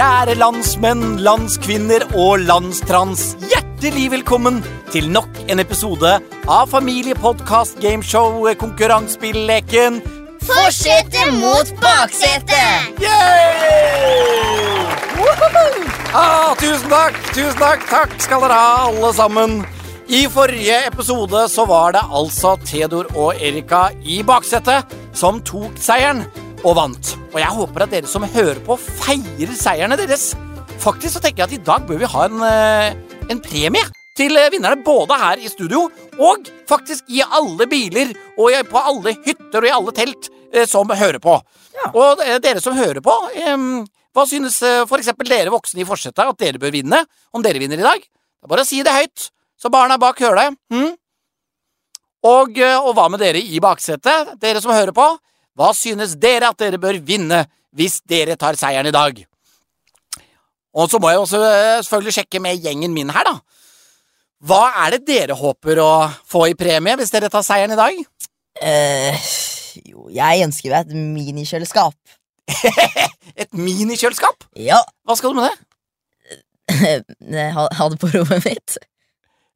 kjære landsmenn, landskvinner og landstrans. Hjertelig velkommen til nok en episode av familiepodkast-gameshow-konkurransespilleken Forsetet mot baksetet! Yeah! Ah, tusen takk, tusen takk, takk skal dere ha, alle sammen. I forrige episode så var det altså Theodor og Erika i baksetet som tok seieren og vant. Og jeg håper at dere som hører på, feirer seierne deres. Faktisk så tenker jeg at i dag bør vi ha en, eh, en premie til eh, vinnerne både her i studio og faktisk i alle biler og på alle hytter og i alle telt eh, som hører på. Og eh, dere som hører på, hva synes f.eks. dere voksne i forsetet at dere bør vinne om dere vinner i dag? Det er bare å si det høyt, så barna bak hører det. Hm? Og, og hva med dere i baksetet, dere som hører på? Hva synes dere at dere bør vinne hvis dere tar seieren i dag? Og så må jeg også eh, selvfølgelig sjekke med gjengen min her, da. Hva er det dere håper å få i premie hvis dere tar seieren i dag? Eh, jo, jeg ønsker meg et minikjøleskap. Et minikjøleskap? Ja, Hva skal du med det? ha, ha det på rommet mitt.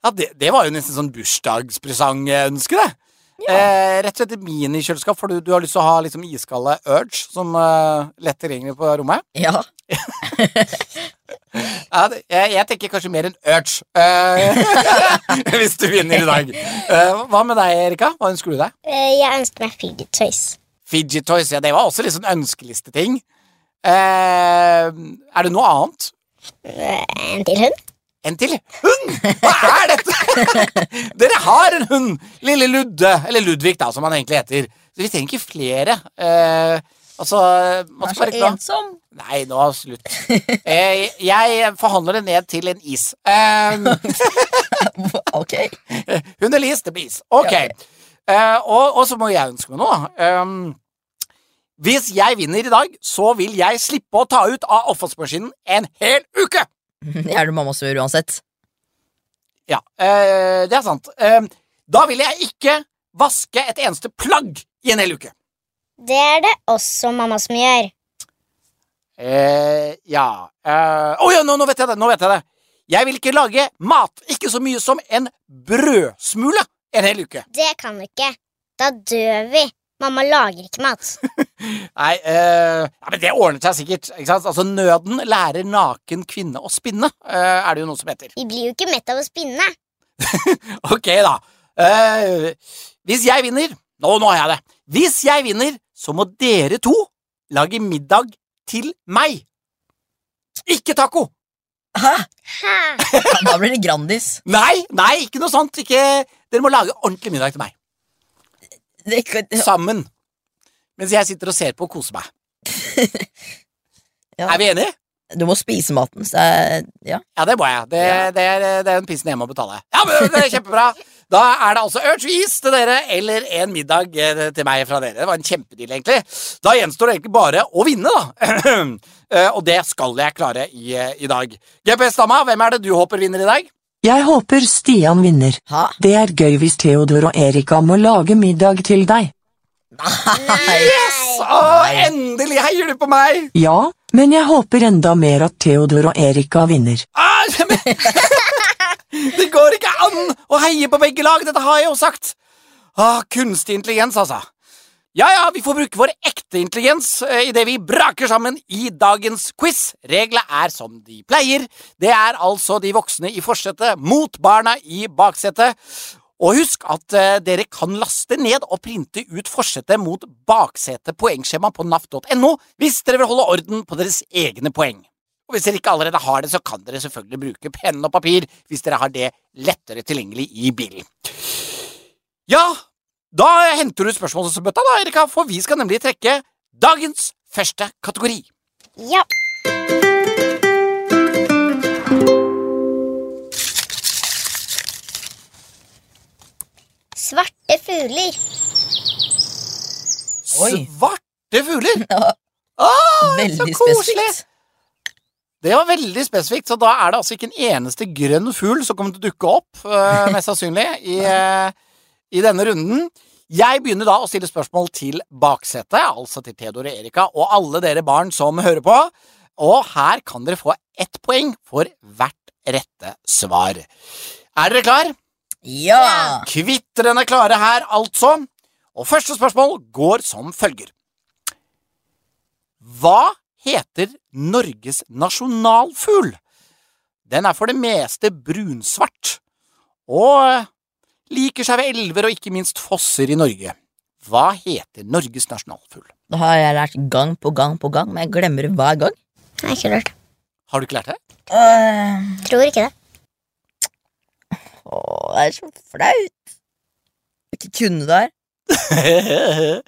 Ja, det, det var jo nesten sånn bursdagspresangønske, det. Eh, rett og slett et minikjøleskap, for du, du har lyst til å ha liksom iskalde Urge som uh, lett tilgjengelig på rommet. Ja. Ja, det, jeg, jeg tenker kanskje mer enn Urge, eh, hvis du vinner i dag. Eh, hva med deg, Erika? Hva ønsker du deg? Eh, Jeg ønsker meg fidget toys. Fidget toys, ja, det var også litt sånn ønskelisteting. Eh, er det noe annet? Eh, En til hund. En til hund! Hva er dette?! Dere har en hund! Lille Ludde, eller Ludvig, da, som han egentlig heter. Så vi trenger ikke flere. Eh, altså Man skal er så ikke ensom. Nei, nå slutt. Eh, jeg forhandler det ned til en is. Eh, ok. Hun is? det blir is. Ok. Eh, og, og så må jeg ønske meg noe. Um, hvis jeg vinner i dag, så vil jeg slippe å ta ut av oppvaskmaskinen en hel uke! Det er det mamma som gjør uansett. Ja, øh, det er sant. Eh, da vil jeg ikke vaske et eneste plagg i en hel uke. Det er det også mamma som gjør. Eh, ja eh, oh, ja, nå, nå vet jeg det! Nå vet jeg det. Jeg vil ikke lage mat, ikke så mye som en brødsmule, en hel uke. Det kan du ikke. Da dør vi. Mamma lager ikke mat. Nei, eh, ja, men det ordner seg sikkert. Ikke sant? Altså, Nøden lærer naken kvinne å spinne, eh, er det jo noe som heter. Vi blir jo ikke mett av å spinne. Ok, da. Eh, hvis jeg vinner Nå, nå har jeg det. Hvis jeg vinner, så må dere to lage middag til meg. Ikke taco! Hæ? Hæ? Da blir det Grandis. Nei, nei, ikke noe sånt. Ikke, dere må lage ordentlig middag til meg. Det, kan- Sammen. Mens jeg sitter og ser på og koser meg. Ja. Er vi enige? du må spise maten, så ja. Ja, det må jeg. Det, Ja. det, er, det er en pissen jeg må betale. Ja, men det er Kjempebra. Da er det altså Urge Is til dere, eller en middag eh, til meg fra dere. Det var en kjempedeal, egentlig. Da gjenstår det egentlig bare å vinne, da. Eh, Og det skal jeg klare i, eh, i dag. GPS-dama, hvem er det du håper vinner i dag? Jeg håper Stian vinner. Ha? Det er gøy hvis Theodor og Erika må lage middag til deg. Nei. Yes! Å, endelig heier du på meg! Ja, men jeg håper enda mer at Theodor og Erika vinner. Ah, men, det går ikke an å heie på begge lag, dette har jeg jo sagt. Ah, kunstig intelligens, altså. Ja, ja, vi får bruke vår ekte intelligens eh, idet vi braker sammen i dagens quiz. Reglene er som de pleier. Det er altså de voksne i forsetet mot barna i baksetet. Og husk at eh, dere kan laste ned og printe ut forsetet mot baksetet poengskjema på naf.no hvis dere vil holde orden på deres egne poeng. Og hvis dere ikke allerede har det, så kan dere selvfølgelig bruke penn og papir hvis dere har det lettere tilgjengelig i bilen. Ja, da henter du spørsmålsbøtta, da, Erika, for vi skal nemlig trekke dagens første kategori. Ja. Svarte fugler. Oi. Svarte fugler! Ja, Ah, Veldig så koselig! spesifikt. Det var veldig spesifikt, så da er det altså ikke en eneste grønn fugl som kommer til å dukke opp, uh, mest sannsynlig, i, eh, i denne runden. Jeg begynner da å stille spørsmål til baksetet, altså til Theodor og Erika, og alle dere barn som hører på. og her kan dere få ett poeng for hvert rette svar. Er dere klar? Ja! Kvitrende klare her, altså. Og første spørsmål går som følger. Hva heter Norges nasjonalfugl? Den er for det meste brunsvart, og liker seg ved elver og ikke minst fosser i Norge. Hva heter Norges nasjonalfugl? Det har jeg lært gang på gang på gang, men jeg glemmer det hver gang. Jeg har ikke lurt. Har du ikke lært det? Uh, Tror ikke det. Åh, det er så flaut. Ikke kunne det her.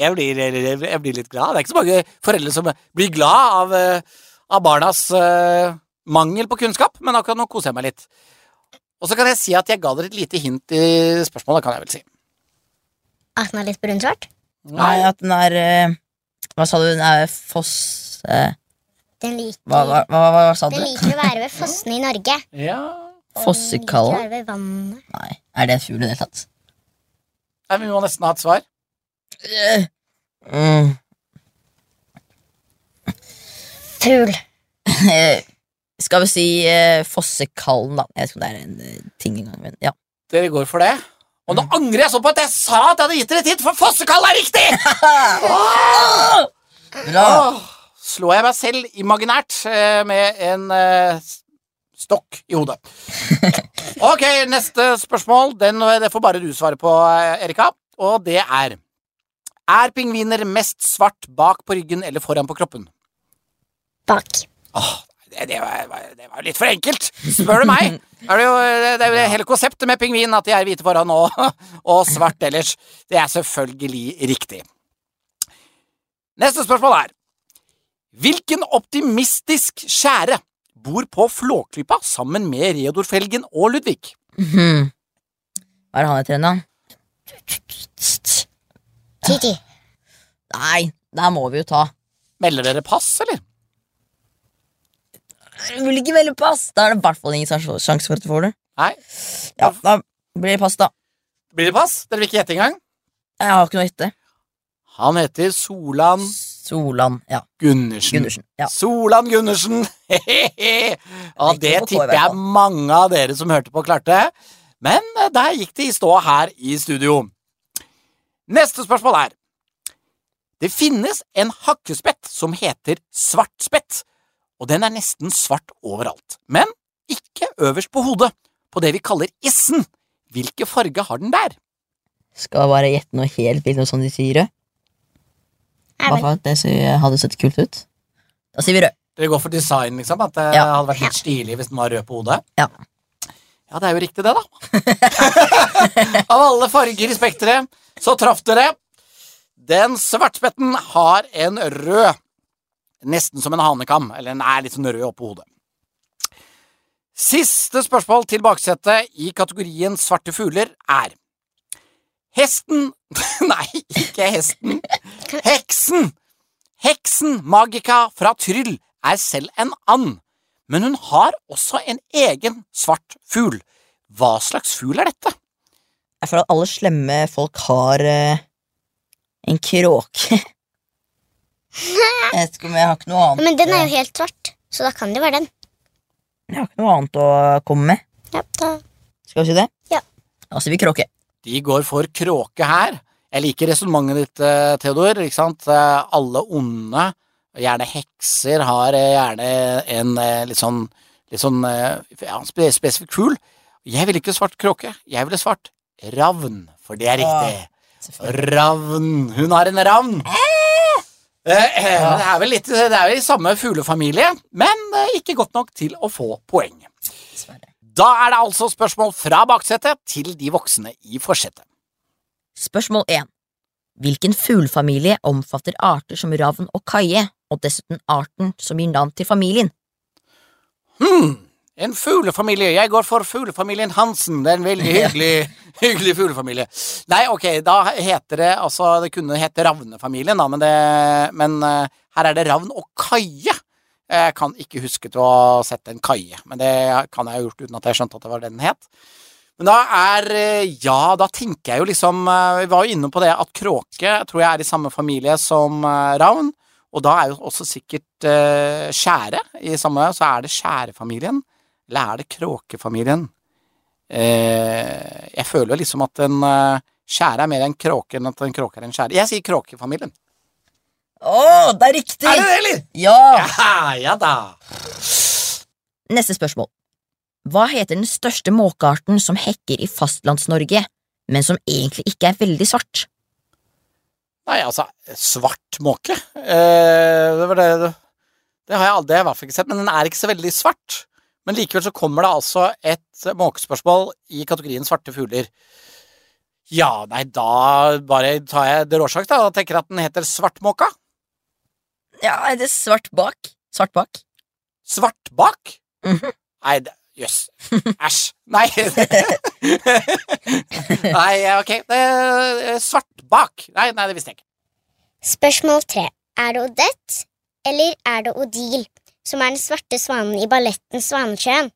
Jeg, blir, jeg blir litt glad. Det er ikke så mange foreldre som blir glad av, eh, av barnas uh, mangel på kunnskap, men akkurat nå koser jeg meg litt. Og så kan jeg si at jeg ga dere et lite hint i spørsmålet, kan jeg vel si. At den er litt brunsvart? Nei, at den er øh, Hva sa du? Den er foss... øh, Den liker, hva, hva, hva, hva, sa du? den liker å være ved fossene i Norge. Ja Og Fossekallen? Den liker å være ved vannet. Nei, er det en fugl i det hele tatt? Nei, Vi må nesten ha et svar. Øh, mm. Fugl. Eh, Skal vi si uh, Fossekallen, da. Jeg vet ikke om det er en eh, ting engang, men ja. Dere går for det. Og nå angrer jeg så på at jeg sa at jeg hadde gitt dere tid, for Fossekallen er riktig! Bra! Åh, slår jeg meg selv imaginært eh, med en eh, stokk i hodet. Ok, neste spørsmål. Den, det får bare du svare på, eh, Erika. Og det er Er pingviner mest svart bak på ryggen eller foran på kroppen? Bak. Åh, det, det, var, det var litt for enkelt, spør du meg. Er det, jo, det er jo hele konseptet med pingvin at de er hvite foran og, og svart ellers. Det er selvfølgelig riktig. Neste spørsmål er Hvilken optimistisk skjære bor på Flåklypa sammen med Reodor Felgen og Ludvig? Mhm. Hva er det han heter igjen, da? Titi. Nei, der må vi jo ta. Melder dere pass, eller? Jeg vil ikke velge pass! Da er det i hvert fall ingen sjanse for at du får det. Nei. Ja, Da blir det pass, da. Blir det pass? Dere vil ikke gjette engang? Jeg har ikke noe å gjette. Han heter Solan Solan. Ja. Gundersen. Gundersen. Ja. Solan Gundersen! Og det tipper jeg mange av dere som hørte på, klarte. Men eh, der gikk det i stå her i studio. Neste spørsmål er Det finnes en hakkespett som heter svartspett, og den er nesten svart overalt. Men ikke øverst på hodet, på det vi kaller issen. Hvilke farge har den der? Skal jeg bare gjette noe helt vilt, noe som de sier rød? Er Hva at det hadde sett kult ut? Da sier vi rød. Dere går for design, liksom? At det Ja. hadde vært litt stilig hvis den var rød på hodet? Ja. Ja, det er jo riktig, det, da. Av alle farger i spekteret, så traff dere. Den svartspetten har en rød, nesten som en hanekam, eller den er litt sånn rød oppå hodet. Siste spørsmål til baksetet i kategorien svarte fugler er Hesten Nei, ikke hesten. Heksen! Heksen Magica fra Tryll er selv en and, men hun har også en egen svart fugl. Hva slags fugl er dette? Jeg føler at alle slemme folk har uh, en kråke. jeg vet ikke om jeg har ikke noe annet Men den er jo helt svart, så da kan det være den. Jeg har ikke noe annet å komme med. Ja, da. Skal vi si det? Ja. Da sier vi kråke. De går for kråke her. Jeg liker resonnementet ditt, eh, Theodor. Ikke sant? Eh, Alle onde, gjerne hekser, har eh, gjerne en litt sånn, litt sånn ja, spe- spesifikk fugl. Jeg ville ikke svart kråke. Jeg ville svart ravn, for det er riktig. Selvfølgelig. Ravn. Hun har en ravn. Eh, Det er vel litt Det er vel i samme fuglefamilie, men eh, ikke godt nok til å få poeng. Da er det altså spørsmål fra baksetet til de voksne i forsetet. Spørsmål 1. Hvilken fuglefamilie omfatter arter som ravn og kaie, og dessuten arten som gir navn til familien? Hmm, en fuglefamilie. Jeg går for fuglefamilien Hansen. Det er en veldig hyggelig, hyggelig fuglefamilie. Nei, ok, da heter det altså Det kunne hete Ravnefamilien, da, men, det, men eh, her er det ravn og kaie. Jeg kan ikke huske til å ha sett en kaie, men det kan jeg ha gjort uten at jeg skjønte at det var det den het. Men da er eh, Ja, da tenker jeg jo liksom eh, Vi var jo inne på det at kråke tror jeg er i samme familie som ravn. Og da er jo også sikkert skjære i samme Så er det skjærefamilien, eller er det kråkefamilien? Eh, jeg føler jo liksom at en eh, skjære er mer en kråke enn at en kråke er en skjære. Jeg sier kråkefamilien. Å, det er riktig! Er det det, eller? Ja! Ja, ja da. Neste spørsmål. Hva heter den største måkearten som hekker i Fastlands-Norge, men som egentlig ikke er veldig svart? Nei, altså, svart måke eh, Det var det Det har jeg aldri, i hvert fall ikke sett, men den er ikke så veldig svart. Men likevel så kommer det altså et måkespørsmål i kategorien svarte fugler. Ja, nei, da bare tar jeg det råsjakt, da, og tenker at den heter svartmåka. Ja, er det svart bak? Svart bak? Svartbak? -hmm. Nei, det- jøss. Æsj. Nei. nei, ok. Svart svartbak. Nei, nei, det visste jeg ikke. Spørsmål tre. Er det Odette eller er det Odile som er den svarte svanen i balletten Svanesjøen?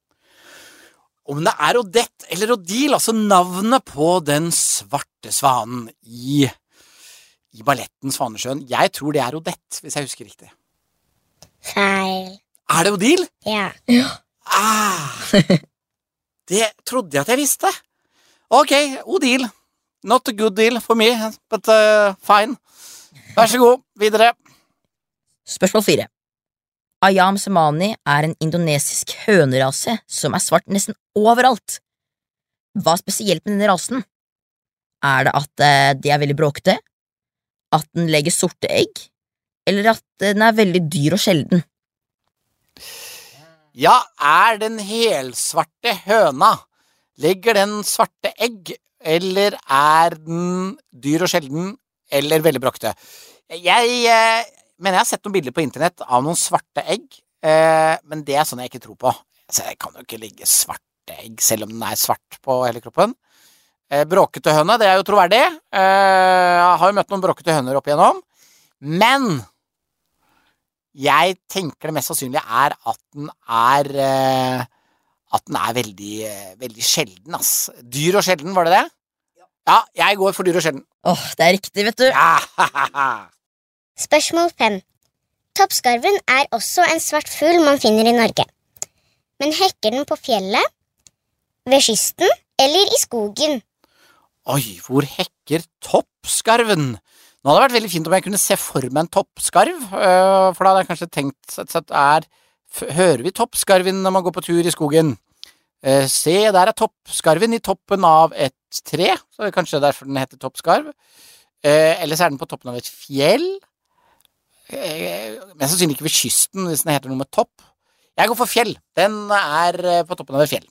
Om det er Odette eller Odile, altså navnet på den svarte svanen i, i balletten Svanesjøen Jeg tror det er Odette, hvis jeg husker riktig. Feil. Er det Odile? Ja. Ah, det trodde jeg at jeg visste. Ok, Odile. Not a good deal for me, but uh, fine. Vær så god, videre. Spørsmål fire. Ayam semani er en indonesisk hønerase som er svart nesten overalt. Hva er spesielt med denne rasen? Er det at eh, de er veldig bråkete? At den legger sorte egg? Eller at den er veldig dyr og sjelden? Ja, er den helsvarte høna Legger den svarte egg, eller er den dyr og sjelden, eller veldig bråkete? Jeg mener jeg har sett noen bilder på internett av noen svarte egg, eh, men det er sånn jeg ikke tror på. Altså, jeg kan jo ikke ligge svarte egg selv om den er svart på hele kroppen. Eh, bråkete høne, det er jo troverdig. Eh, jeg har jo møtt noen bråkete høner opp igjennom. Men jeg tenker det mest sannsynlige er at den er eh, At den er veldig, veldig sjelden, ass. Dyr og sjelden, var det det? Ja, jeg går for dyr og sjelden. Åh, det er riktig, vet du. Ja, Spørsmål fem. Toppskarven er også en svart fugl man finner i Norge. Men hekker den på fjellet, ved kysten eller i skogen? Oi, hvor hekker toppskarven? Nå hadde det vært veldig fint om jeg kunne se for meg en toppskarv, øh, for da hadde jeg kanskje tenkt at er Hører vi toppskarven når man går på tur i skogen? Eh, se, der er toppskarven i toppen av et tre, så det er kanskje derfor den heter toppskarv. Eh, eller så er den på toppen av et fjell. Eh, Mest sannsynlig ikke ved kysten, hvis den heter noe med topp. Jeg går for fjell. Den er eh, på toppen av et fjell.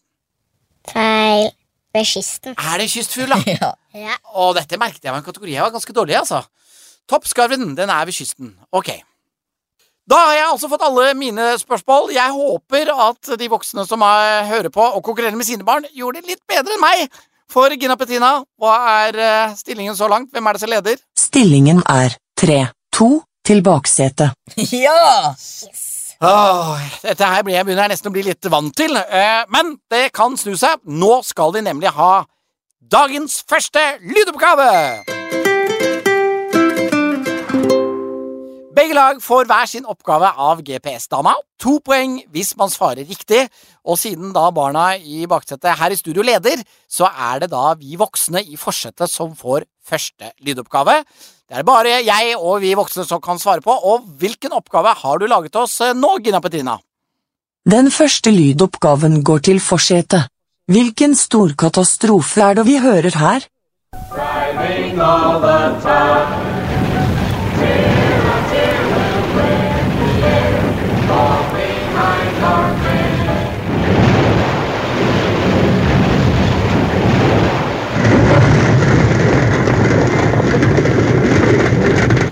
Feil. Ved kysten. Er det kystfugl, da? Ja. Ja. Og dette merket jeg var en kategori jeg var ganske dårlig i, altså. Toppskarven, den er ved kysten. Ok. Da har jeg altså fått alle mine spørsmål. Jeg håper at de voksne som er, hører på og konkurrerer med sine barn, gjorde det litt bedre enn meg. For Gina Petina, hva er eh, stillingen så langt? Hvem er det som leder? Stillingen er 3-2 til baksetet. ja! Åh, dette her blir jeg begynner jeg nesten å bli litt vant til, eh, men det kan snu seg. Nå skal vi nemlig ha dagens første lydoppgave. Begge lag får hver sin oppgave av GPS-dama. To poeng hvis man svarer riktig. Og siden da barna i baksetet her i studio leder, så er det da vi voksne i forsetet som får første lydoppgave. Det er bare jeg og vi voksne som kan svare på. Og hvilken oppgave har du laget oss eh, nå, Gina Petrina? Den første lydoppgaven går til forsetet. Hvilken stor katastrofe er det vi hører her?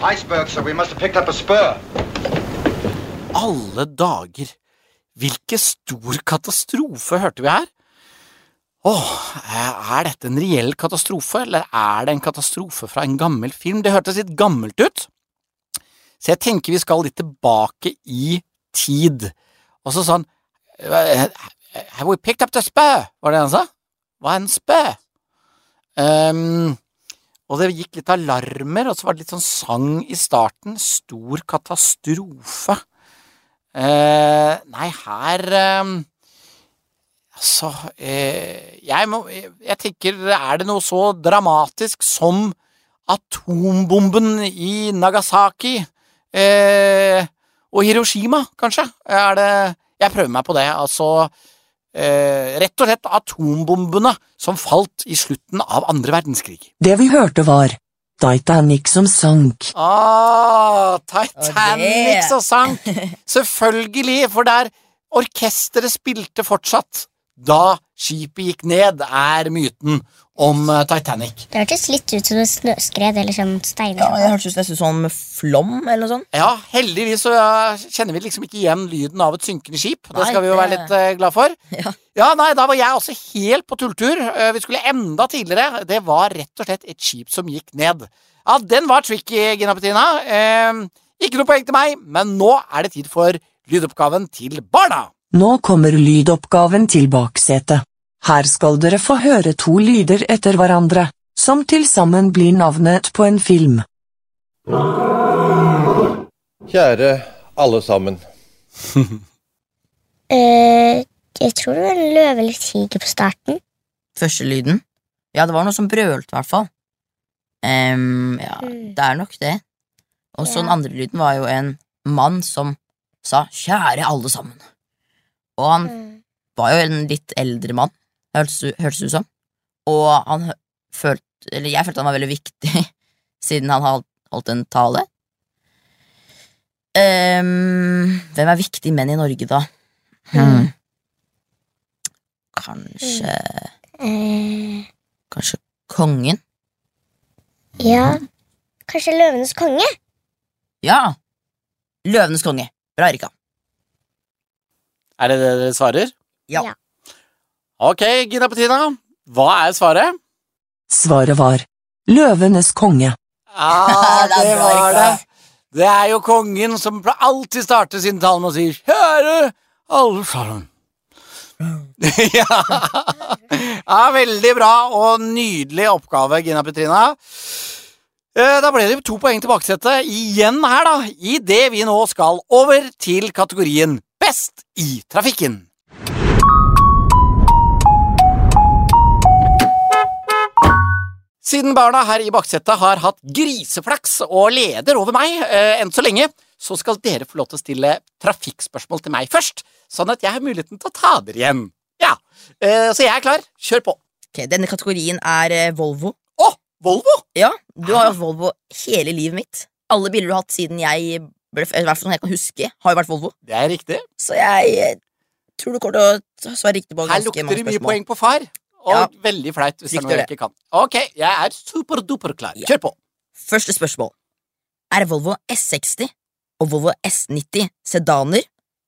Iceberg, so we must have picked up a spur. Alle dager! Hvilken stor katastrofe hørte vi her? Åh, er dette en reell katastrofe, eller er det en katastrofe fra en gammel film? Det hørtes litt gammelt ut, så jeg tenker vi skal litt tilbake i tid. Og så sånn Have we picked up the spø? Var det det han sa? Hva er en spø? Ehm, Og det gikk litt alarmer, og så var det litt sånn sang i starten. Stor katastrofe. Eh, nei, her eh, Altså eh, jeg, må, jeg tenker, er det noe så dramatisk som atombomben i Nagasaki eh, og Hiroshima, kanskje? Er det Jeg prøver meg på det. Altså eh, Rett og slett atombombene som falt i slutten av andre verdenskrig. Det vi hørte var Titanic som sank. Ah, Titanic som sank! Selvfølgelig, for der orkesteret spilte fortsatt da skipet gikk ned, er myten om eh, Titanic. Det hørtes litt ut som et snøskred eller sånn Ja, det jeg hørtes nesten ut som flom eller noe sånt. Ja, heldigvis så kjenner vi liksom ikke igjen lyden av et synkende skip. Det skal vi jo være litt eh, glad for. Ja. Ja, nei, da var jeg også helt på tulltur. Eh, vi skulle enda tidligere. Det var rett og slett et skip som gikk ned. Ja, den var tricky, Gina Petina. Eh, ikke noe poeng til meg, men nå er det tid for lydoppgaven til barna. Nå kommer lydoppgaven til baksetet. Her skal dere få høre to lyder etter hverandre, som til sammen blir navnet på en film. Kjære alle sammen. Eh, jeg tror det var en løve eller tiger på starten. Første lyden. Ja, det var noe som brølte, i hvert fall. Um, ja, Mm. det er nok det. Og så Ja. den andre lyden var jo en mann som sa 'kjære alle sammen'. Og han Mm. var jo en litt eldre mann, hørtes ut som. Og han følte Eller jeg følte han var veldig viktig, siden han har holdt en tale. Um, hvem er viktige menn i Norge, da? Hmm. Kanskje Eh, Kanskje kongen? ja, kanskje løvenes konge? Ja! Løvenes konge. Bra, Erika. Er det det dere svarer? Ja. Ja. Ok, Gina Petrina. Hva er svaret? Svaret var Løvenes konge. Ja, Det det var det. Det er jo kongen som alltid starter sin tale med å si 'Kjære alle sammen'. ja. ja, veldig bra og nydelig oppgave, Gina Petrina. Eh, Da ble det to poeng til baksetet igjen her, da, idet vi nå skal over til kategorien Best i trafikken. Siden barna her i baksetet har hatt griseflaks og leder over meg eh, enn så lenge, så skal dere få lov til å stille trafikkspørsmål til meg først, sånn at jeg har muligheten til å ta dere igjen. Ja, eh, Så jeg er klar. Kjør på. Ok, Denne kategorien er eh, Volvo. Å, Volvo! Ja, du har hatt Volvo hele livet mitt. Alle biler du har hatt siden jeg ble I hvert fall som jeg kan huske, har jo vært Volvo. Det er riktig. Så jeg eh, tror du kommer til å svare riktig på ganske mange spørsmål. Her lukter det mye poeng på far, og Ja. veldig flaut hvis det er noe jeg ikke kan. Ok, jeg er superduper klar. Ja. Kjør på. Første spørsmål. Er Volvo S60 og Volvo S90 sedaner,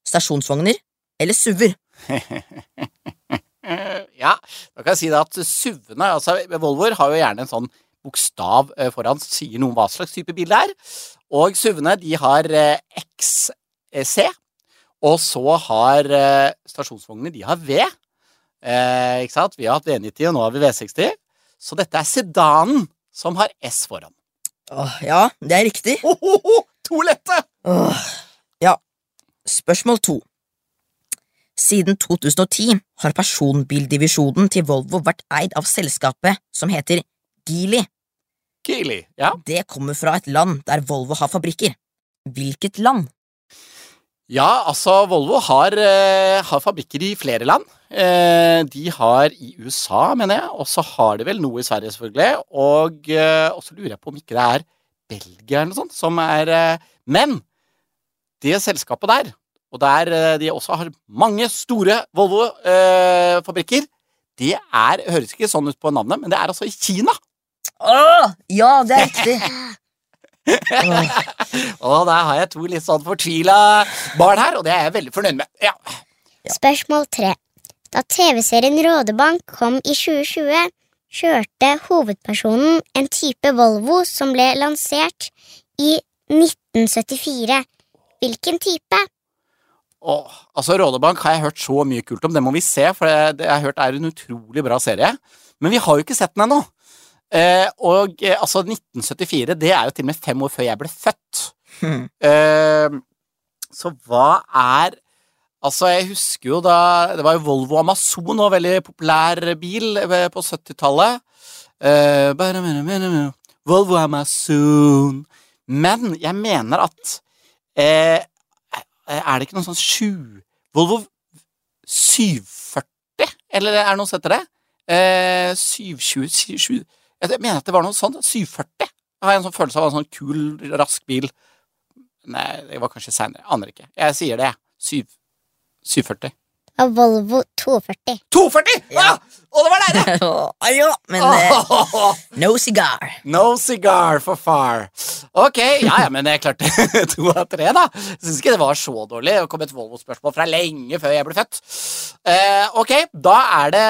stasjonsvogner eller SUV-er? Ja, da kan jeg si det at SUV-ene, altså Volvoer har jo gjerne en sånn bokstav eh, foran som sier noe om hva slags type bil det er. Og SUV-ene de har eh, XC, og så har eh, stasjonsvognene de har V. Eh, ikke sant? Vi har hatt V90, og nå har vi V60. Så dette er sedanen som har S foran. Åh, ja, det er riktig. Ho, to lette! Åh. Ja. Spørsmål to. Siden 2010 har personbildivisjonen til Volvo vært eid av selskapet som heter Geely. Geely. Ja. Det kommer fra et land der Volvo har fabrikker. Hvilket land? Ja, altså Volvo har, eh, har fabrikker i flere land. Eh, de har i USA, mener jeg, og så har de vel noe i Sverige, selvfølgelig. Og, eh, så lurer jeg på om ikke det er Belgia eller noe sånt som er eh, Men det selskapet der, og der eh, de også har mange store Volvo-fabrikker, det er Høres ikke sånn ut på navnet, men det er altså i Kina. Åh, ja, det er riktig. Åh, Og der har jeg to litt sånn fortvila barn her, og det er jeg veldig fornøyd med. Ja. Spørsmål tre. Da TV-serien Rådebank kom i 2020, kjørte hovedpersonen en type Volvo som ble lansert i 1974. Hvilken type? Åh, altså Rådebank har jeg hørt så mye kult om. Det må vi se, for det, det jeg har hørt er en utrolig bra serie. Men vi har jo ikke sett den ennå. Eh, og eh, altså 1974, det er jo til og med fem år før jeg ble født. Hmm. Eh, så hva er Altså, jeg husker jo da Det var jo Volvo Amazon, og veldig populær bil eh, på 70-tallet. Eh, bare- bare- bare- bare- Volvo Amazon. Men jeg mener at uh, Er det ikke noe sånn sju Volvo 740? Eller er det noe som heter det? Uh, 720 7, Jeg mener at det var noe sånt. 740. Jeg har en sånn følelse av en sånn kul, rask bil. Nei, det var kanskje seinere. Aner ikke. Jeg sier det, jeg. 7, 740. Ja, Volvo 240. 240! Ja! Og det var det Ah, ja, men eh, no cigar. No cigar for far. Ok, ja, ja, men jeg klarte to av tre, da. Syns ikke det var så dårlig. Det kom et Volvo-spørsmål fra lenge før jeg ble født. Eh, ok, da er, det,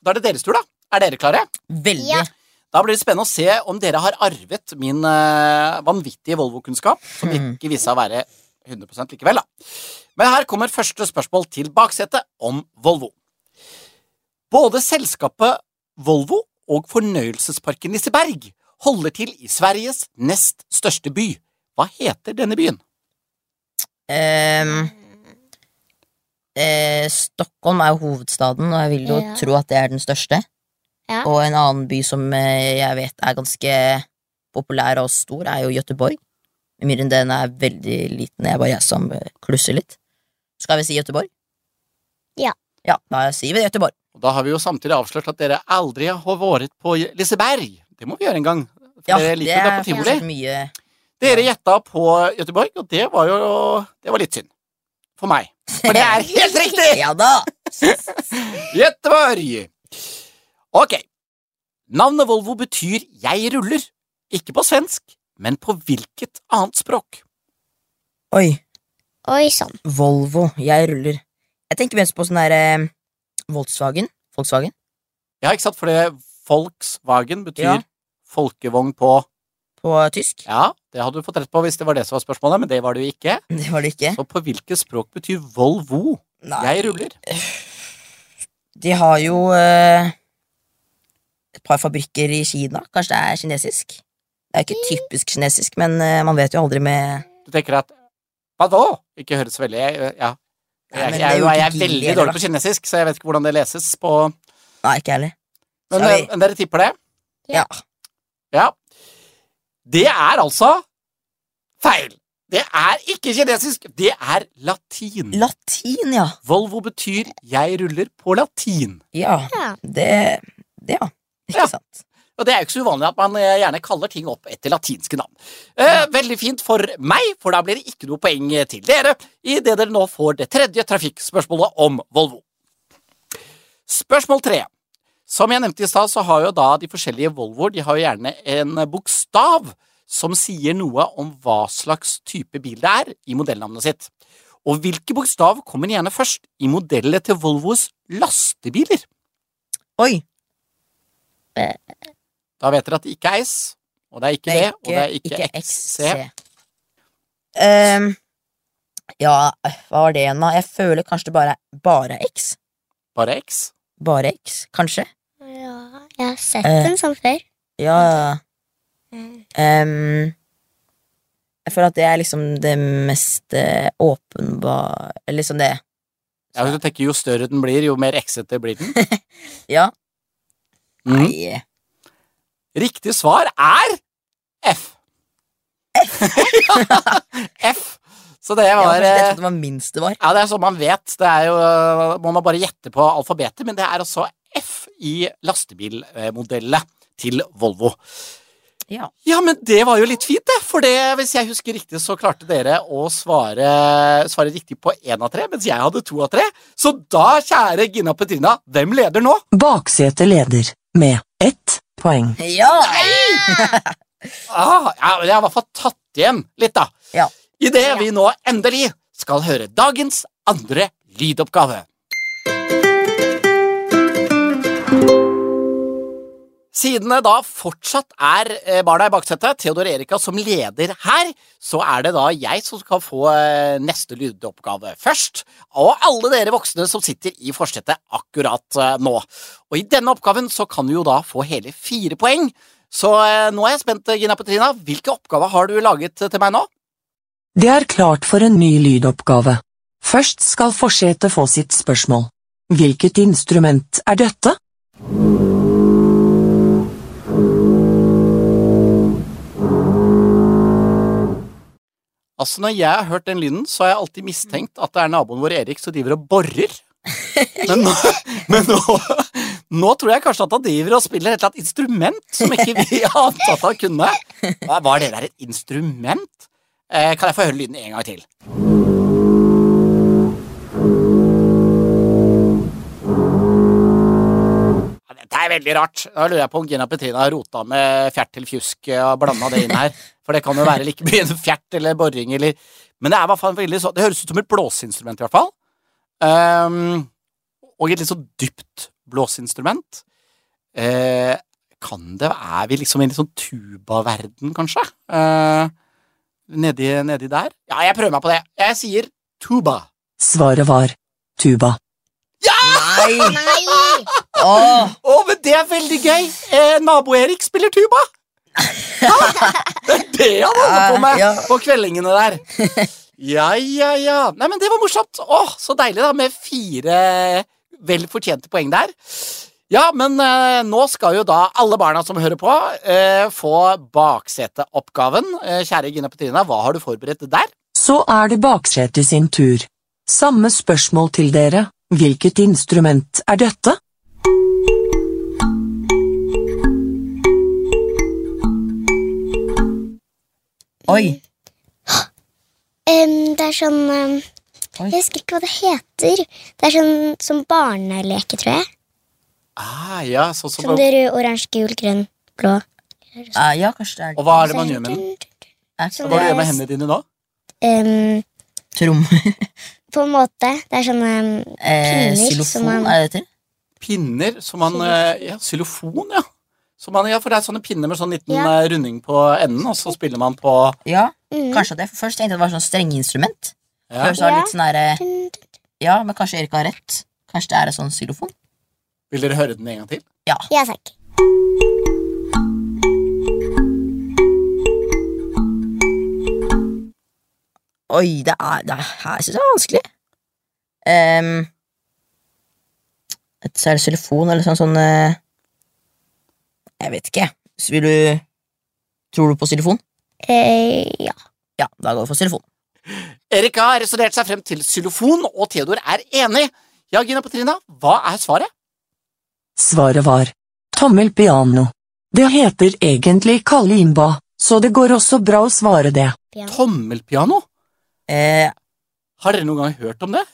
da er det deres tur, da. Er dere klare? Veldig. Ja. Da blir det spennende å se om dere har arvet min uh, vanvittige Volvo-kunnskap, som ikke viste seg å være 100 likevel, da. Men her kommer første spørsmål til baksetet om Volvo. Både selskapet Volvo og fornøyelsesparken Liseberg holder til i Sveriges nest største by. Hva heter denne byen? Um, eh, Stockholm er jo hovedstaden, og jeg vil jo Ja. tro at det er den største. Ja. Og en annen by som eh, jeg vet er ganske populær og stor, er jo Göteborg. Mindre den er veldig liten. Det er bare jeg som eh, klusser litt. Skal vi si Gøteborg? Ja. Ja, da sier vi Gøteborg. Og Da har vi jo samtidig avslørt at dere aldri har vært på Liseberg. Det må vi gjøre en gang. For Ja, dere det liker det er på tivoli. mye Dere gjetta på Gøteborg, og det var jo Det var litt synd. For meg. For det er helt riktig! Ja da! Gøteborg. Ok. Navnet Volvo betyr 'jeg ruller'. Ikke på svensk, men på hvilket annet språk? Oi. Oi sann. Volvo. Jeg ruller. Jeg tenker mest på sånn der eh, Volkswagen. Volkswagen. Ja, ikke sant? For det Volkswagen betyr Ja. folkevogn på På tysk. Ja, det hadde du fått rett på hvis det var det som var spørsmålet, men det var det jo ikke. Det var det ikke. Så på hvilket språk betyr Volvo? Nei. Jeg ruller. De har jo eh, et par fabrikker i Kina. Kanskje det er kinesisk? Det er ikke typisk kinesisk, men eh, man vet jo aldri med Du tenker at Hva da? Ikke høres veldig Ja. Jeg, jeg, jo jeg, er veldig dårlig på kinesisk, så jeg vet ikke hvordan det leses på Nei, ikke heller. Men, vi- men dere tipper det? Ja. Ja. Det er altså feil. Det er ikke kinesisk, det er latin. Latin, ja. Volvo betyr 'jeg ruller' på latin. Ja, Ja. det Det, ja. Ikke Ja. sant. Og det er jo ikke så uvanlig at man eh, gjerne kaller ting opp etter latinske navn. Eh, veldig fint for meg, for da blir det ikke noe poeng til dere idet dere nå får det tredje trafikkspørsmålet om Volvo. Spørsmål tre. Som jeg nevnte i stad, så har jo da de forskjellige Volvoer de har jo gjerne en bokstav som sier noe om hva slags type bil det er i modellnavnet sitt. Og hvilke bokstav kommer gjerne først i modellet til Volvos lastebiler? Oi. Da vet dere at det ikke er S, og det er ikke V, og det er ikke XC. Um, ja, hva var det igjen, da? Jeg føler kanskje det bare er bare X. Bare X. Bare X, kanskje? Ja, jeg har sett den en sånn før. Ja um, Jeg føler at det er liksom det mest eh, åpenbare Liksom det Ja, hvis du tenker Jo større den blir, jo mer X-ete blir den. Ja. Mm. Nei Riktig svar er F. F. Så det var ja, det eh, trodde det var minst det var. Ja, det er sånn man vet. Det er jo Må man bare gjette på alfabetet, men det er altså F i lastebilmodellet til Volvo. Ja. Ja, men det var jo litt fint, det. For det, hvis jeg husker riktig, så klarte dere å svare, svare riktig på én av tre, mens jeg hadde to av tre. Så da, kjære Gina Petrina, hvem leder nå? Baksetet leder med ett poeng. Ja! Ah, ja, men jeg har i hvert fall tatt igjen litt, da. Ja. Idet vi nå endelig skal høre dagens andre lydoppgave. Siden det da fortsatt er eh, barna i baksetet, Theodor Erika som leder her, så er det da jeg som skal få eh, neste lydoppgave først. Og alle dere voksne som sitter i forsetet akkurat eh, nå. Og i denne oppgaven så kan du jo da få hele fire poeng. Så nå er jeg spent, Gina Petrina. Hvilke oppgaver har du laget til meg nå? Det er klart for en ny lydoppgave. Først skal forsetet få sitt spørsmål. Hvilket instrument er dette? Altså, Når jeg har hørt den lyden, så har jeg alltid mistenkt at det er naboen vår Erik som driver og borer. Men nå, men nå, nå tror jeg kanskje at han driver og spiller et eller annet instrument som ikke vi ante at han kunne. Hva Var det der et instrument? Eh, kan jeg få høre lyden en gang til? Dette er veldig rart. Da lurer jeg på om Gina Petrina har rota med fjert til fjusk og blanda det inn her. For det kan jo være like mye en fjert eller boring eller Men det er i hvert fall veldig sånn Det høres ut som et blåseinstrument, i hvert fall. Um, og et litt så dypt blåseinstrument. Uh, kan det Er vi liksom i en litt sånn tubaverden, kanskje? Uh, nedi, nedi der? Ja, jeg prøver meg på det. Jeg sier tuba. Svaret var tuba. Nei! Nei! Åh, Å, men det er veldig gøy! Eh, Nabo-Erik spiller tuba! Det er det han holder på med Ja. på kveldingene der. Ja, ja, ja. Nei, men det var morsomt. Å, så deilig, da, med fire vel fortjente poeng der. Ja, men eh, nå skal jo da alle barna som hører på, eh, få bakseteoppgaven. Eh, kjære Gina Petrina, hva har du forberedt der? Så er det baksetet sin tur. Samme spørsmål til dere. Hvilket instrument er dette? Oi. Um, det er sånn um, Jeg husker ikke hva det heter. Det er sånn som barneleke, tror jeg. Ah, ja, sånn som Som det rød, oransje, gul, grønn, blå. Eh, ja, kanskje det er Og hva er det man gjør med den? Er Sånn Hva er det du gjør med hendene dine da? Um, Trommer. på en måte. Det er sånne em, Eh, Pinner som xylofon, man- er det det til? Pinner som man eh, Ja, xylofon, ja. Man, ja, for det er sånne pinner med sånn liten Ja. eh, runding på enden, og så spiller man på Ja, mm. kanskje det. For først tenkte jeg det var sånn strengeinstrument. ja. Først var det Ja. litt sånn der, Dun, dun, Ja, men kanskje Erik har rett. Kanskje det er et sånn xylofon? Vil dere høre den en gang til? Ja, takk. Oi, det er, det her syns jeg er vanskelig. Um, et så er det xylofon eller sånn sånn eh, Jeg vet ikke. Så vil du Tror du på xylofon? Eh, ja. Ja, da går vi for xylofon. Erika har resonnert seg frem til xylofon, og Theodor er enig. Ja, Gina Petrina, hva er svaret? Svaret var tommelpiano. Det heter egentlig kalimba, så det går også bra å svare det. Piano. Tommelpiano? Eh, Har dere noen gang hørt om det?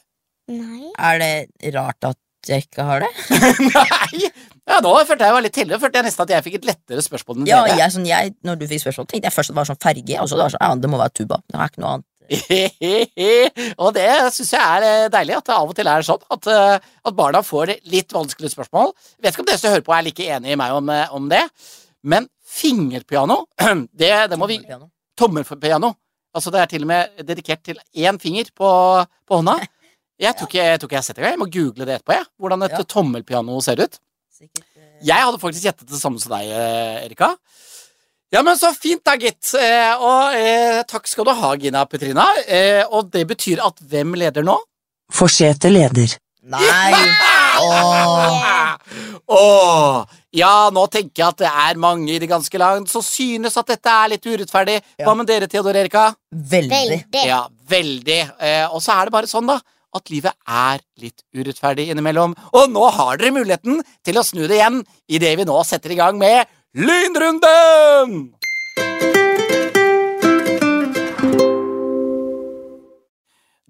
Nei. er det rart at jeg ikke har det? Nei! Ja, Nå følte jeg var litt tidligere følte jeg nesten at jeg fikk et lettere spørsmål enn Ja, dere. jeg, sånn, jeg, når du fikk spørsmål, tenkte jeg først at det var sånn ferge. Og så det var sånn, ja, det må være tuba. Det er ikke noe annet. og det syns jeg er eh, deilig, at det av og til er sånn at, eh, at barna får litt vanskelige spørsmål. Vet ikke om dere som hører på er like enig i meg om, eh, om det, men fingerpiano, det, det må vi. Tommelpiano. Altså det er til og med dedikert til én finger på, på hånda. Jeg tror, ikke, jeg tror ikke jeg har sett det engang. Jeg må google det etterpå. Jeg. Hvordan et Ja. tommelpiano ser ut. Sikkert, eh, Jeg hadde faktisk gjettet det samme som deg, eh, Erika. Ja, men så fint da, gitt. Eh, og eh, takk skal du ha, Gina Petrina. Eh, og det betyr at hvem leder nå? Forsete leder. Nei! Åh. Åh, ja, nå tenker jeg at det er mange i det ganske land som synes at dette er litt urettferdig. Hva Ja. med dere, Theodor Erika? Veldig. Veldig. Ja, veldig. Eh, og så er det bare sånn, da, at livet er litt urettferdig innimellom. Og nå har dere muligheten til å snu det igjen idet vi nå setter i gang med Lynrunden!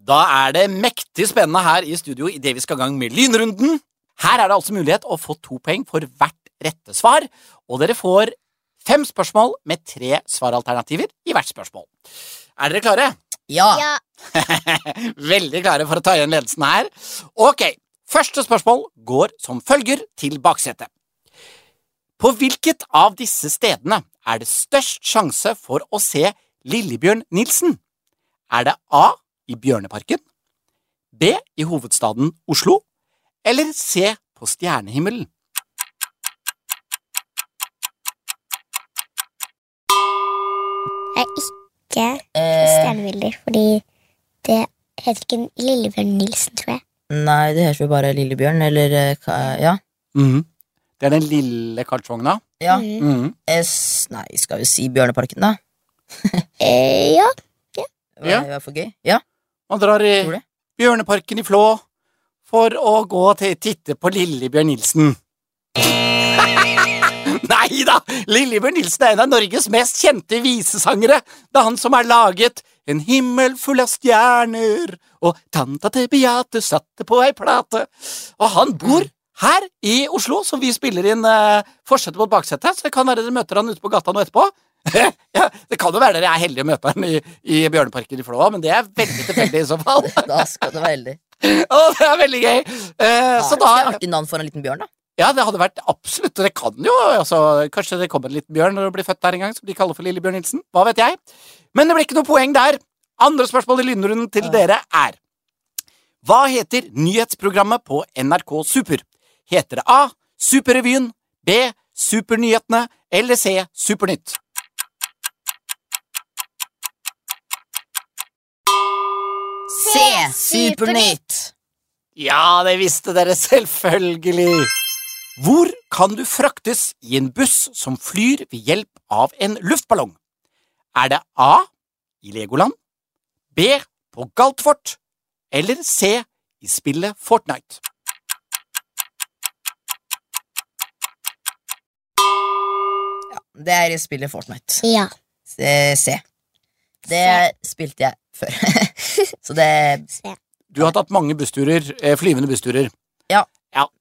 Da er det mektig spennende her i studio idet vi skal i gang med Lynrunden. Her er det altså mulighet å få to poeng for hvert rette svar, og dere får fem spørsmål med tre svaralternativer i hvert spørsmål. Er dere klare? Ja. Ja. Veldig klare for å ta igjen ledelsen her. Ok, første spørsmål går som følger til baksetet. På hvilket av disse stedene er det størst sjanse for å se Lillebjørn Nilsen? Er det A i Bjørneparken, B i hovedstaden Oslo, eller C på stjernehimmelen? er ikke Eh, stjernebilder, fordi det heter ikke Lillebjørn Nilsen, tror jeg. nei, det heter jo bare Lillebjørn, eller ja. Mm Ja. Mhm. Det er den lille kartsvogna. ja. Mm. -hmm. S, nei, skal vi si Bjørneparken, da? Eh, ja. Det Ja. var for gøy. Ja, Man drar i. Bjørneparken i Flå for å gå til titte på Lillebjørn Nilsen. Da! Lillebjørn Nilsen er en av Norges mest kjente visesangere. Det er han som har laget En himmel full av stjerner og Tanta til Beate satte på ei plate. Og han bor her i Oslo, så vi spiller inn uh, forsetet mot baksetet. Så det kan være dere møter han ute på gata nå etterpå. ja, det kan jo være dere er heldige og møter han i, i Bjørneparken i Flå, men det er veldig tilfeldig i så fall. Da skal det være heldig. Å, det er veldig gøy! Uh, Ja, så det er da artig navn for en liten bjørn, da. Ja, det hadde vært absolutt. Det kan jo altså, Kanskje det kommer en liten bjørn når du blir født der en gang, som de kaller for Lillebjørn Nilsen. Hva vet jeg? Men det blir ikke noe poeng der. Andre spørsmål i lynrunden til dere er Hva heter nyhetsprogrammet på NRK Super? Heter det A. Superrevyen, B. Supernyhetene eller C. Supernytt? C. Supernytt! Ja, det visste dere selvfølgelig. Hvor kan du fraktes i en buss som flyr ved hjelp av en luftballong? Er det A i Legoland, B på Galtfort eller C i spillet Fortnite? Det er i spillet Fortnite. Ja. C. Det spilte jeg før. Så det C. Du har tatt mange bussturer, eh, flyvende bussturer.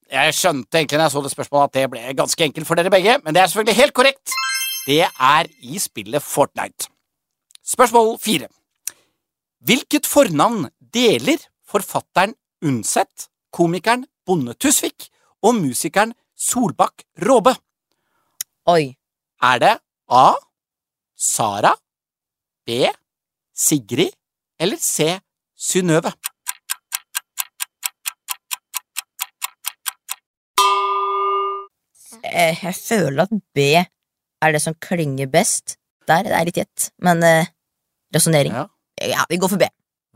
Jeg skjønte egentlig når jeg så det spørsmålet at det ble ganske enkelt for dere begge, men det er selvfølgelig helt korrekt. Det er i spillet Fortnite. Spørsmål fire. Hvilket fornavn deler forfatteren Undset, komikeren Bonde Tusvik og musikeren Solbakk Råbe? Oi. Er det A. Sara, B. Sigrid eller C. Synnøve? Jeg, jeg føler at B er det som klinger best. Der det er litt gjett, men eh, resonnering. Ja. Ja, vi går for B.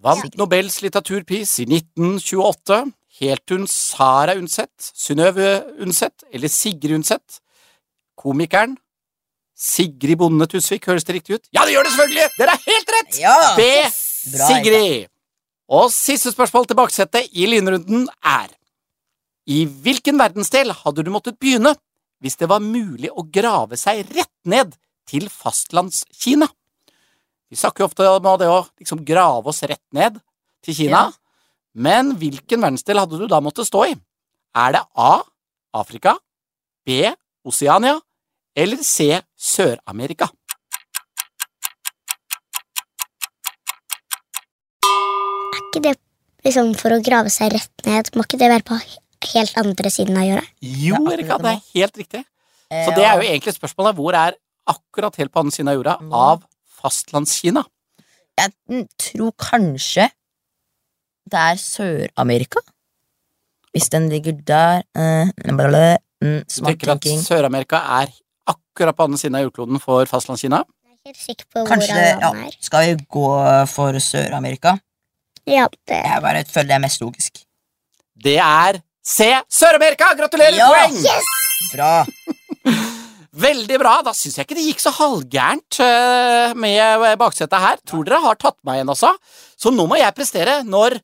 Vant Nobels litteraturpris i 1928. Helt hun Sara Undset, Synnøve Undset eller Sigrid Undset? Komikeren Sigrid Bonde Tusvik, høres det riktig ut? Ja, det gjør det selvfølgelig! Dere er helt rett! Ja! B. Bra, Sigrid. Og siste spørsmål til baksetet i lynrunden er I hvilken verdensdel hadde du måttet begynne hvis det var mulig å grave seg rett ned til fastlandskina? Vi snakker jo ofte om det å liksom grave oss rett ned til Kina, Ja. men hvilken verdensdel hadde du da måttet stå i? Er det A. Afrika, B. Oseania eller C. Sør-Amerika? Er ikke det liksom for å grave seg rett ned? Må ikke det være på helt andre siden av jorda? Jo, Det er Erika, det er helt riktig. Eh, Så det er jo egentlig spørsmålet hvor er akkurat helt på andre siden av jorda Mm. av fastlandskina? Jeg tror kanskje det er Sør-Amerika. Hvis den ligger der eh, blablabla, mm, Du Smart tenker at. Sør-Amerika er akkurat på andre siden av jordkloden for fastlandskina? Jeg er ikke sikker på Kanskje det, ja. er. Skal vi gå for Sør-Amerika? Ja, det Jeg bare føler det er mest logisk. Det er C. Sør-Amerika! Gratulerer! Ja! Poeng! Bra. Veldig bra. Da syns jeg ikke det gikk så halvgærent eh, med baksetet her. Tror dere har tatt meg igjen også. Så nå må jeg prestere når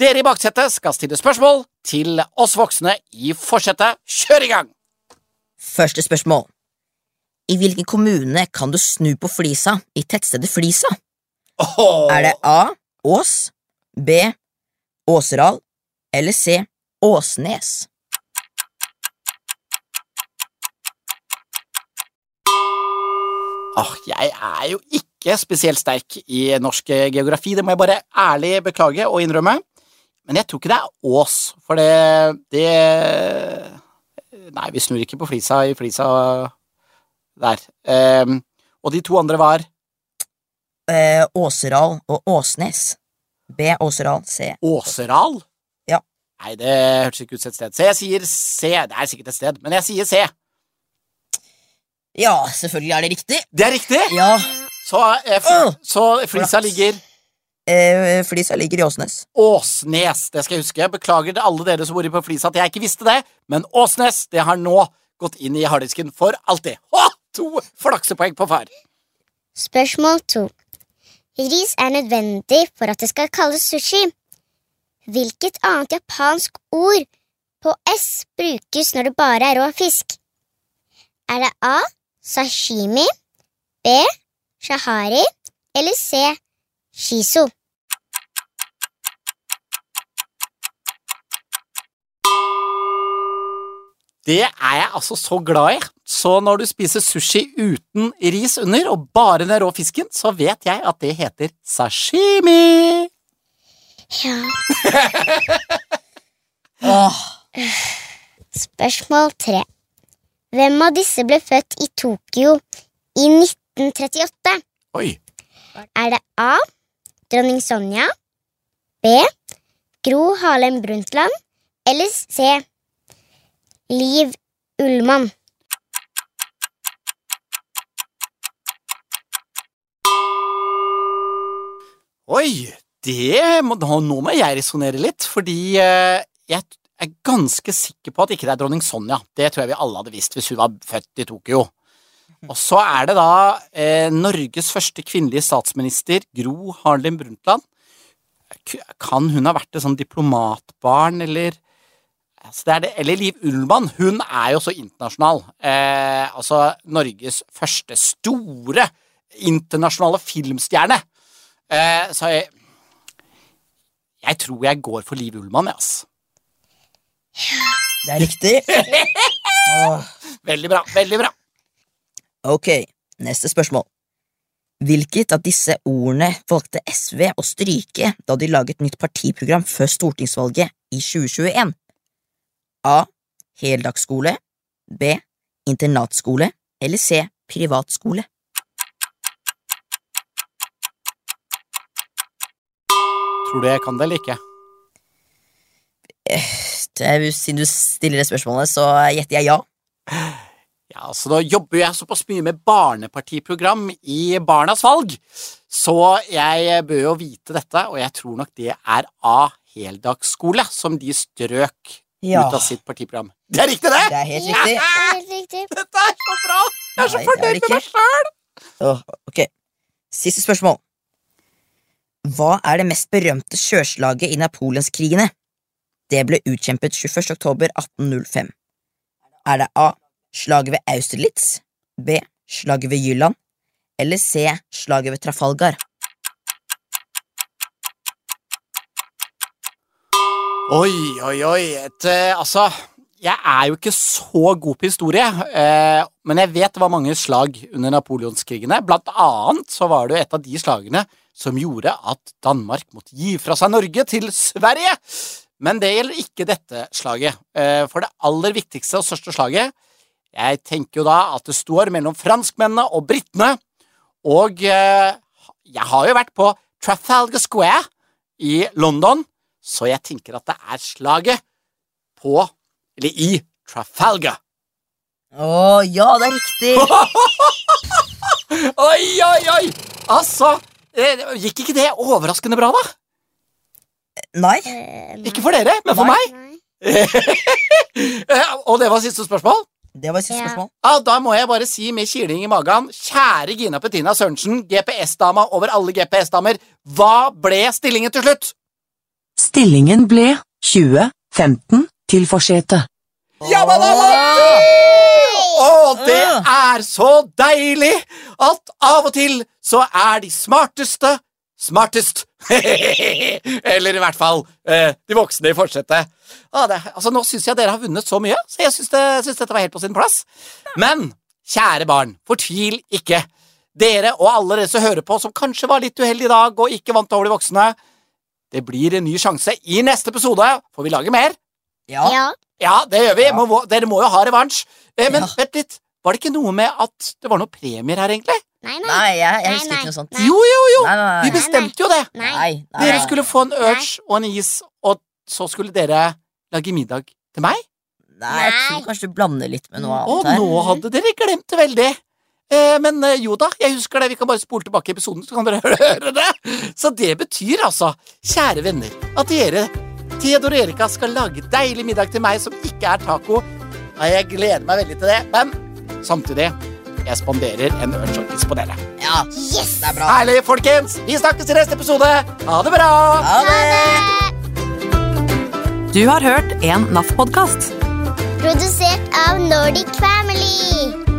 dere i baksetet skal stille spørsmål til oss voksne i forsetet. Kjør i gang! Første spørsmål. I hvilken kommune kan du snu på flisa i tettstedet Flisa? Oh. Er det A. Ås, B. Åseral eller C. Åsnes? Åh, jeg er jo ikke spesielt sterk i norsk geografi, det må jeg bare ærlig beklage og innrømme. Men jeg tror ikke det er Ås, for det, det Nei, vi snur ikke på flisa i flisa der. Um, og de to andre var Eh, Åseral og Åsnes. B. Åseral. C. Åseral? Nei, det hørtes ikke ut som et sted. Så jeg sier C. Det er sikkert et sted, men jeg sier C. Ja, selvfølgelig er det riktig. Det er riktig! Ja, Så, eh, f Åh! så flisa ligger Eh, Flisa ligger i Åsnes. Åsnes. Det skal jeg huske. Beklager til alle dere som bor på Flisa at jeg ikke visste det, men Åsnes det har nå gått inn i harddisken for alltid. Å, to flaksepoeng på far. Spørsmål to. Ris er nødvendig for at det skal kalles sushi. Hvilket annet japansk ord på S brukes når det bare er rå fisk? Er det A. Sashimi, B. Shahari eller C. Shiso? Det er jeg altså så glad i. Så når du spiser sushi uten ris under, og bare den rå fisken, så vet jeg at det heter sashimi. Ja. oh. Spørsmål tre. Hvem av disse ble født i Tokyo i 1938? Oi. Er det A. Dronning Sonja, B. Gro Harlem Brundtland eller C. Liv Ullmann? Oi, det må, nå må jeg resonnere litt, fordi eh, jeg er ganske sikker på at ikke det er dronning Sonja. Det tror jeg vi alle hadde visst hvis hun var født i Tokyo. Og så er det da eh, Norges første kvinnelige statsminister, Gro Harlem Brundtland. Kan hun ha vært et sånn diplomatbarn, eller altså det er det, Eller Liv Ullmann. Hun er jo så internasjonal. Eh, altså Norges første store internasjonale filmstjerne. Eh, så jeg Jeg tror jeg går for Liv Ullmann, jeg, ass. det er riktig. Åh. Veldig bra. Veldig bra. Ok, neste spørsmål. Hvilket av disse ordene valgte SV å stryke da de laget nytt partiprogram før stortingsvalget i 2021? A. Heldagsskole B. Internatskole eller C. Privatskole? Tror du jeg kan det eller ikke? Det er- Siden du stiller det spørsmålet, så gjetter jeg ja. Ja, altså Nå jobber jeg såpass mye med barnepartiprogram i Barnas valg, så jeg bør jo vite dette, og jeg tror nok det er A. Heldagsskole som de strøk Ja. ut av sitt partiprogram. Det er riktig, det! Det er helt Ja, riktig. det er helt riktig. Dette er så bra! Jeg er så fornøyd med meg sjøl! Oh, ok, Siste spørsmål. Hva er det mest berømte sjøslaget i napoleonskrigene? Det ble utkjempet 21. oktober 1805. Er det A. Slaget ved Austerlitz, B. Slaget ved Jylland eller C. Slaget ved Trafalgar? Oi, oi, oi. Et, eh, altså, jeg er jo ikke så god på historie, eh, men jeg vet det var mange slag under napoleonskrigene. Blant annet så var det jo et av de slagene som gjorde at Danmark måtte gi fra seg Norge til Sverige. Men det gjelder ikke dette slaget. Eh, for det aller viktigste og største slaget Jeg tenker jo da at det står mellom franskmennene og britene. Og eh, jeg har jo vært på Trafalgar Square i London, så jeg tenker at det er slaget på Eller i Trafalgar. Å ja, det er riktig! Oi, oi, oi! Altså, gikk ikke det overraskende bra, da? Nei. Eh, nei. Ikke for dere, men for Nei. meg. Nei. Eh, Og det var siste spørsmål? Det var siste Ja. spørsmål. Ja, Da må jeg bare si med kiling i magen, kjære Gina Petina Sørensen, GPS-dama over alle GPS-damer, hva ble stillingen til slutt? Stillingen ble 20-15 til forsetet. Og det er så deilig at av og til så er de smarteste smartest. Eller i hvert fall eh, de voksne i forsetet. Ah, det, altså, nå syns jeg dere har vunnet så mye, så jeg syns, det, dette var helt på sin plass. Men kjære barn, fortvil ikke. Dere og alle dere som hører på, som kanskje var litt uheldige i dag og ikke vant over de voksne, det blir en ny sjanse i neste episode, for vi lager mer. Ja. Ja. Ja, det gjør vi. Må, dere må jo ha revansj. Eh, men Ja. vent litt, var det ikke noe med at det var noen premier her, egentlig? Nei, nei. Nei, jeg, jeg Nei, husker nei. ikke noe sånt. Nei. Jo, jo, jo! Nei, nei, Vi nei. bestemte jo det. Nei. Nei, Dere skulle få en urge og en is, og så skulle dere lage middag til meg. Nei, jeg tror kanskje du blander litt med noe Og annet her. nå hadde dere glemt det veldig. Eh, men eh, jo da, jeg husker det. Vi kan bare spole tilbake i episoden, så kan dere høre det. Så det betyr altså, kjære venner, at dere, Theodor og Erika, skal lage deilig middag til meg som ikke er taco. Jeg gleder meg veldig til det, men samtidig jeg spanderer en ørnsjokkis på dere. Ja, Yes! det er bra. Herlig, folkens! Vi snakkes i neste episode. Ha det bra! Ha det! Du har hørt en NAF-podkast. Produsert av Nordic Family.